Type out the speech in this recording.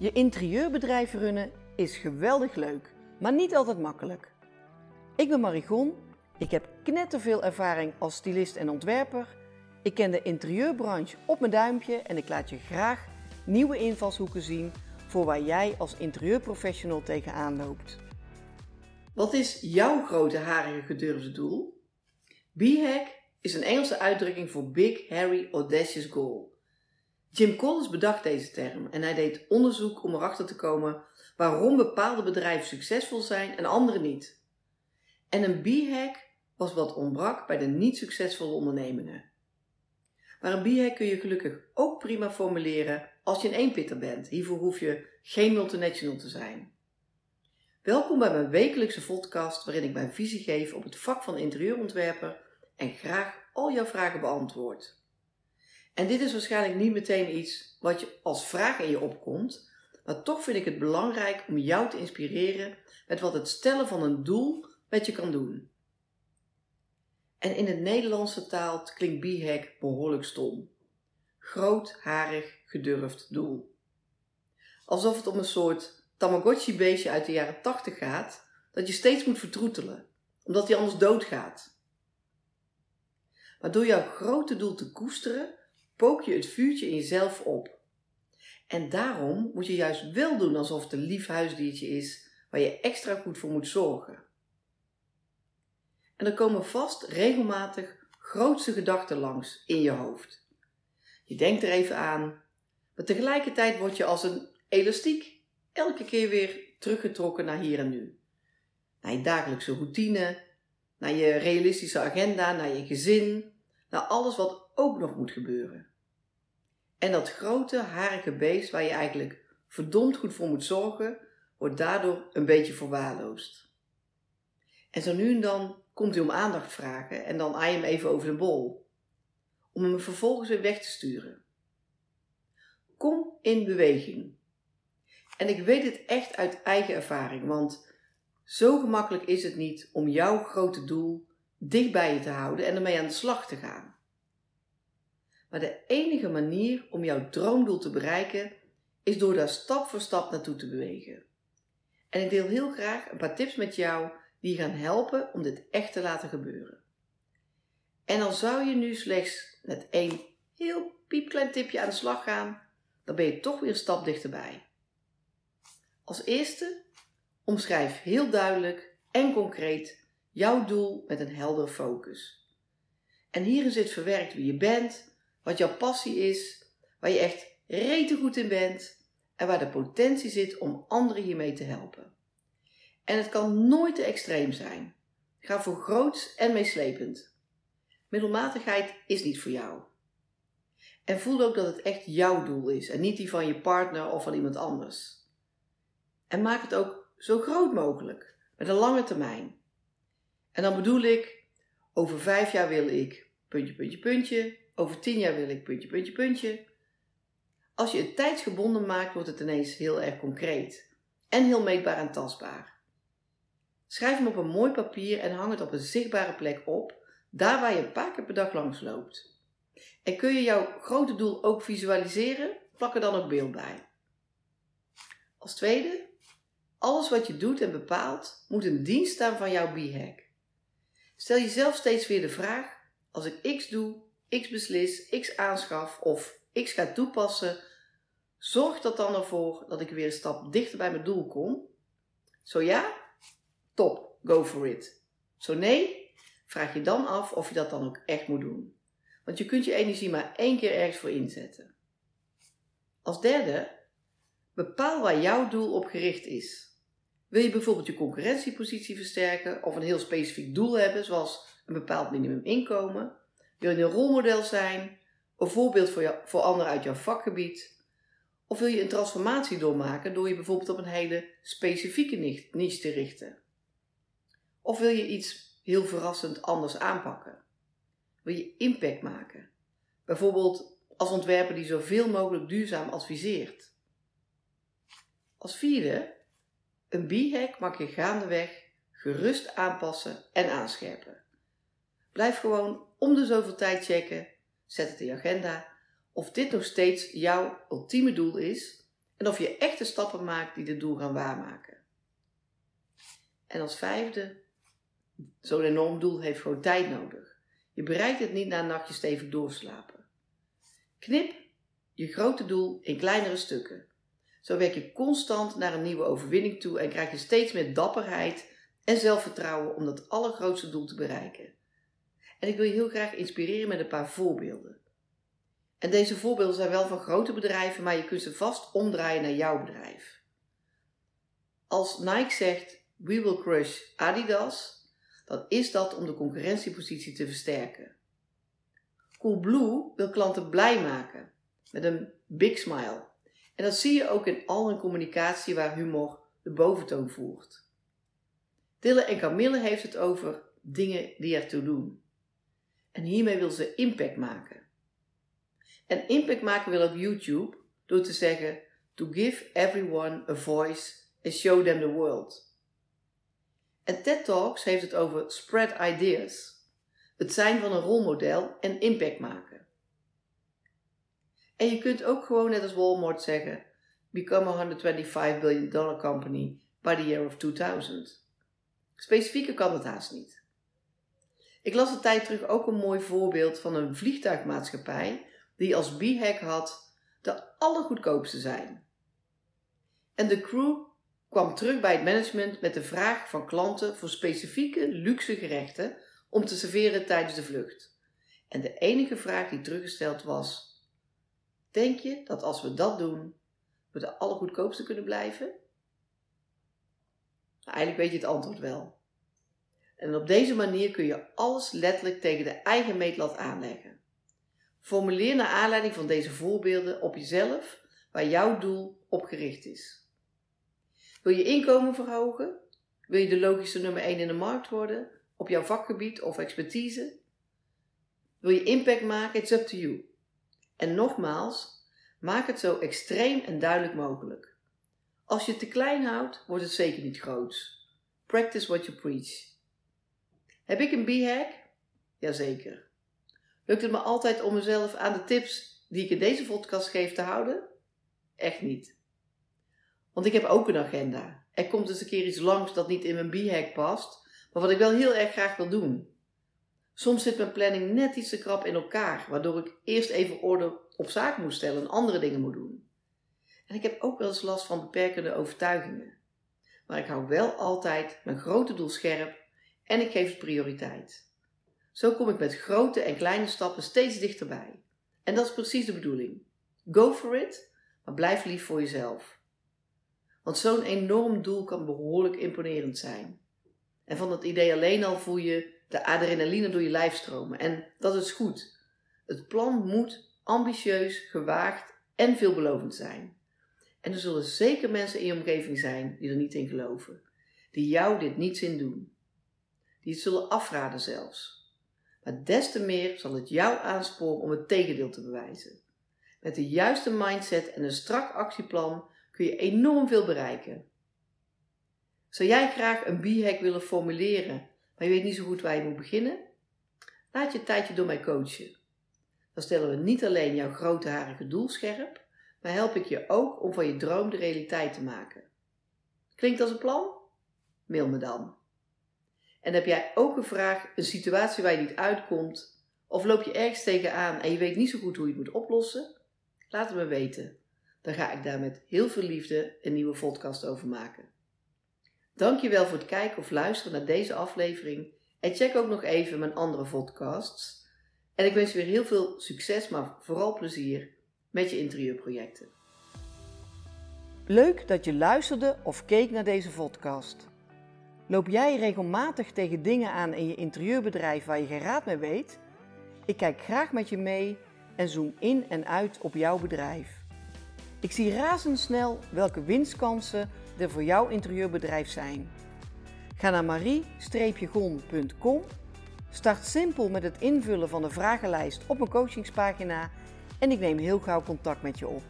Je interieurbedrijf runnen is geweldig leuk, maar niet altijd makkelijk. Ik ben Marigon, ik heb knetterveel ervaring als stylist en ontwerper. Ik ken de interieurbranche op mijn duimpje en ik laat je graag nieuwe invalshoeken zien voor waar jij als interieurprofessional tegenaan loopt. Wat is jouw grote harige gedurfde doel? BHAG is een Engelse uitdrukking voor Big Harry Audacious Goal. Jim Collins bedacht deze term en hij deed onderzoek om erachter te komen waarom bepaalde bedrijven succesvol zijn en andere niet. En een B-hack was wat ontbrak bij de niet succesvolle ondernemingen. Maar een B-hack kun je gelukkig ook prima formuleren als je een eenpitter bent. Hiervoor hoef je geen multinational te zijn. Welkom bij mijn wekelijkse podcast waarin ik mijn visie geef op het vak van interieurontwerper en graag al jouw vragen beantwoord. En dit is waarschijnlijk niet meteen iets wat je als vraag in je opkomt, maar toch vind ik het belangrijk om jou te inspireren met wat het stellen van een doel met je kan doen. En in het Nederlandse taal klinkt BHAG behoorlijk stom. Groot, harig, gedurfd doel. Alsof het om een soort Tamagotchi-beestje uit de jaren 80 gaat, dat je steeds moet vertroetelen, omdat hij anders doodgaat. Maar door jouw grote doel te koesteren, pook je het vuurtje in jezelf op. En daarom moet je juist wel doen alsof het een lief huisdiertje is waar je extra goed voor moet zorgen. En er komen vast regelmatig grootste gedachten langs in je hoofd. Je denkt er even aan, maar tegelijkertijd word je als een elastiek elke keer weer teruggetrokken naar hier en nu. Naar je dagelijkse routine, naar je realistische agenda, naar je gezin, naar alles wat ook nog moet gebeuren. En dat grote, harige beest waar je eigenlijk verdomd goed voor moet zorgen, wordt daardoor een beetje verwaarloosd. En zo nu en dan komt hij om aandacht vragen en dan aai je hem even over de bol. Om hem vervolgens weer weg te sturen. Kom in beweging. En ik weet het echt uit eigen ervaring, want zo gemakkelijk is het niet om jouw grote doel dicht bij je te houden en ermee aan de slag te gaan. Maar de enige manier om jouw droomdoel te bereiken is door daar stap voor stap naartoe te bewegen. En ik deel heel graag een paar tips met jou die gaan helpen om dit echt te laten gebeuren. En al zou je nu slechts met één heel piepklein tipje aan de slag gaan, dan ben je toch weer een stap dichterbij. Als eerste, omschrijf heel duidelijk en concreet jouw doel met een helder focus. En hierin zit verwerkt wie je bent, wat jouw passie is, waar je echt rete goed in bent en waar de potentie zit om anderen hiermee te helpen. En het kan nooit te extreem zijn. Ga voor groots en meeslepend. Middelmatigheid is niet voor jou. En voel ook dat het echt jouw doel is en niet die van je partner of van iemand anders. En maak het ook zo groot mogelijk, met een lange termijn. En dan bedoel ik, over vijf jaar wil ik, puntje, puntje, puntje, over tien jaar wil ik puntje, puntje, puntje. Als je het tijdsgebonden maakt, wordt het ineens heel erg concreet en heel meetbaar en tastbaar. Schrijf hem op een mooi papier en hang het op een zichtbare plek op, daar waar je een paar keer per dag langs loopt. En kun je jouw grote doel ook visualiseren? Plak er dan ook beeld bij. Als tweede, alles wat je doet en bepaalt moet in dienst staan van jouw B-hack. Stel jezelf steeds weer de vraag: als ik X doe, X beslis, X aanschaf of X ga toepassen, zorgt dat dan ervoor dat ik weer een stap dichter bij mijn doel kom? Zo ja? Top, go for it. Zo nee? Vraag je dan af of je dat dan ook echt moet doen. Want je kunt je energie maar één keer ergens voor inzetten. Als derde, bepaal waar jouw doel op gericht is. Wil je bijvoorbeeld je concurrentiepositie versterken of een heel specifiek doel hebben, zoals een bepaald minimuminkomen? Wil je een rolmodel zijn? Een voorbeeld voor, voor anderen uit jouw vakgebied? Of wil je een transformatie doormaken door je bijvoorbeeld op een hele specifieke niche te richten? Of wil je iets heel verrassend anders aanpakken? Wil je impact maken? Bijvoorbeeld als ontwerper die zoveel mogelijk duurzaam adviseert. Als vierde, een b-hack mag je gaandeweg gerust aanpassen en aanscherpen. Blijf gewoon om de zoveel tijd checken, zet het in je agenda, of dit nog steeds jouw ultieme doel is en of je echte stappen maakt die dit doel gaan waarmaken. En als vijfde, zo'n enorm doel heeft gewoon tijd nodig. Je bereikt het niet na een nachtje stevig doorslapen. Knip je grote doel in kleinere stukken. Zo werk je constant naar een nieuwe overwinning toe en krijg je steeds meer dapperheid en zelfvertrouwen om dat allergrootste doel te bereiken. En ik wil je heel graag inspireren met een paar voorbeelden. En deze voorbeelden zijn wel van grote bedrijven, maar je kunt ze vast omdraaien naar jouw bedrijf. Als Nike zegt: We will crush Adidas, dan is dat om de concurrentiepositie te versterken. Coolblue wil klanten blij maken met een big smile. En dat zie je ook in al hun communicatie waar humor de boventoon voert. Dille en Camille heeft het over dingen die ertoe doen. En hiermee wil ze impact maken. En impact maken wil ook YouTube door te zeggen: To give everyone a voice and show them the world. En TED Talks heeft het over spread ideas. Het zijn van een rolmodel en impact maken. En je kunt ook gewoon net als Walmart zeggen: Become a 125 billion dollar company by the year of 2000. Specifieker kan het haast niet. Ik las een tijd terug ook een mooi voorbeeld van een vliegtuigmaatschappij die als b-hack had de allergoedkoopste zijn. En de crew kwam terug bij het management met de vraag van klanten voor specifieke luxe gerechten om te serveren tijdens de vlucht. En de enige vraag die teruggesteld was: Denk je dat als we dat doen, we de allergoedkoopste kunnen blijven? Nou, eigenlijk weet je het antwoord wel. En op deze manier kun je alles letterlijk tegen de eigen meetlat aanleggen. Formuleer naar aanleiding van deze voorbeelden op jezelf waar jouw doel op gericht is. Wil je inkomen verhogen? Wil je de logische nummer 1 in de markt worden op jouw vakgebied of expertise? Wil je impact maken? It's up to you. En nogmaals, maak het zo extreem en duidelijk mogelijk. Als je het te klein houdt, wordt het zeker niet groots. Practice what you preach. Heb ik een b-hack? Jazeker. Lukt het me altijd om mezelf aan de tips die ik in deze podcast geef te houden? Echt niet. Want ik heb ook een agenda. Er komt eens een keer iets langs dat niet in mijn b-hack past, maar wat ik wel heel erg graag wil doen. Soms zit mijn planning net iets te krap in elkaar, waardoor ik eerst even orde op zaken moet stellen en andere dingen moet doen. En ik heb ook wel eens last van beperkende overtuigingen. Maar ik hou wel altijd mijn grote doel scherp en ik geef prioriteit. Zo kom ik met grote en kleine stappen steeds dichterbij. En dat is precies de bedoeling. Go for it, maar blijf lief voor jezelf. Want zo'n enorm doel kan behoorlijk imponerend zijn. En van dat idee alleen al voel je de adrenaline door je lijf stromen. En dat is goed. Het plan moet ambitieus, gewaagd en veelbelovend zijn. En er zullen zeker mensen in je omgeving zijn die er niet in geloven. Die jou dit niet zin doen. Die het zullen afraden zelfs. Maar des te meer zal het jou aansporen om het tegendeel te bewijzen. Met de juiste mindset en een strak actieplan kun je enorm veel bereiken. Zou jij graag een b-hack willen formuleren maar je weet niet zo goed waar je moet beginnen? Laat je tijdje door mij coachen. Dan stellen we niet alleen jouw grote harige doel scherp, maar help ik je ook om van je droom de realiteit te maken. Klinkt als een plan? Mail me dan. En heb jij ook een vraag, een situatie waar je niet uitkomt, of loop je ergens tegenaan en je weet niet zo goed hoe je het moet oplossen? Laat het me weten. Dan ga ik daar met heel veel liefde een nieuwe podcast over maken. Dankjewel voor het kijken of luisteren naar deze aflevering. En check ook nog even mijn andere podcasts. En ik wens je weer heel veel succes, maar vooral plezier met je interieurprojecten. Leuk dat je luisterde of keek naar deze podcast. Loop jij regelmatig tegen dingen aan in je interieurbedrijf waar je geen raad mee weet? Ik kijk graag met je mee en zoom in en uit op jouw bedrijf. Ik zie razendsnel welke winstkansen er voor jouw interieurbedrijf zijn. Ga naar marie-gon.com, start simpel met het invullen van de vragenlijst op mijn coachingspagina en ik neem heel gauw contact met je op.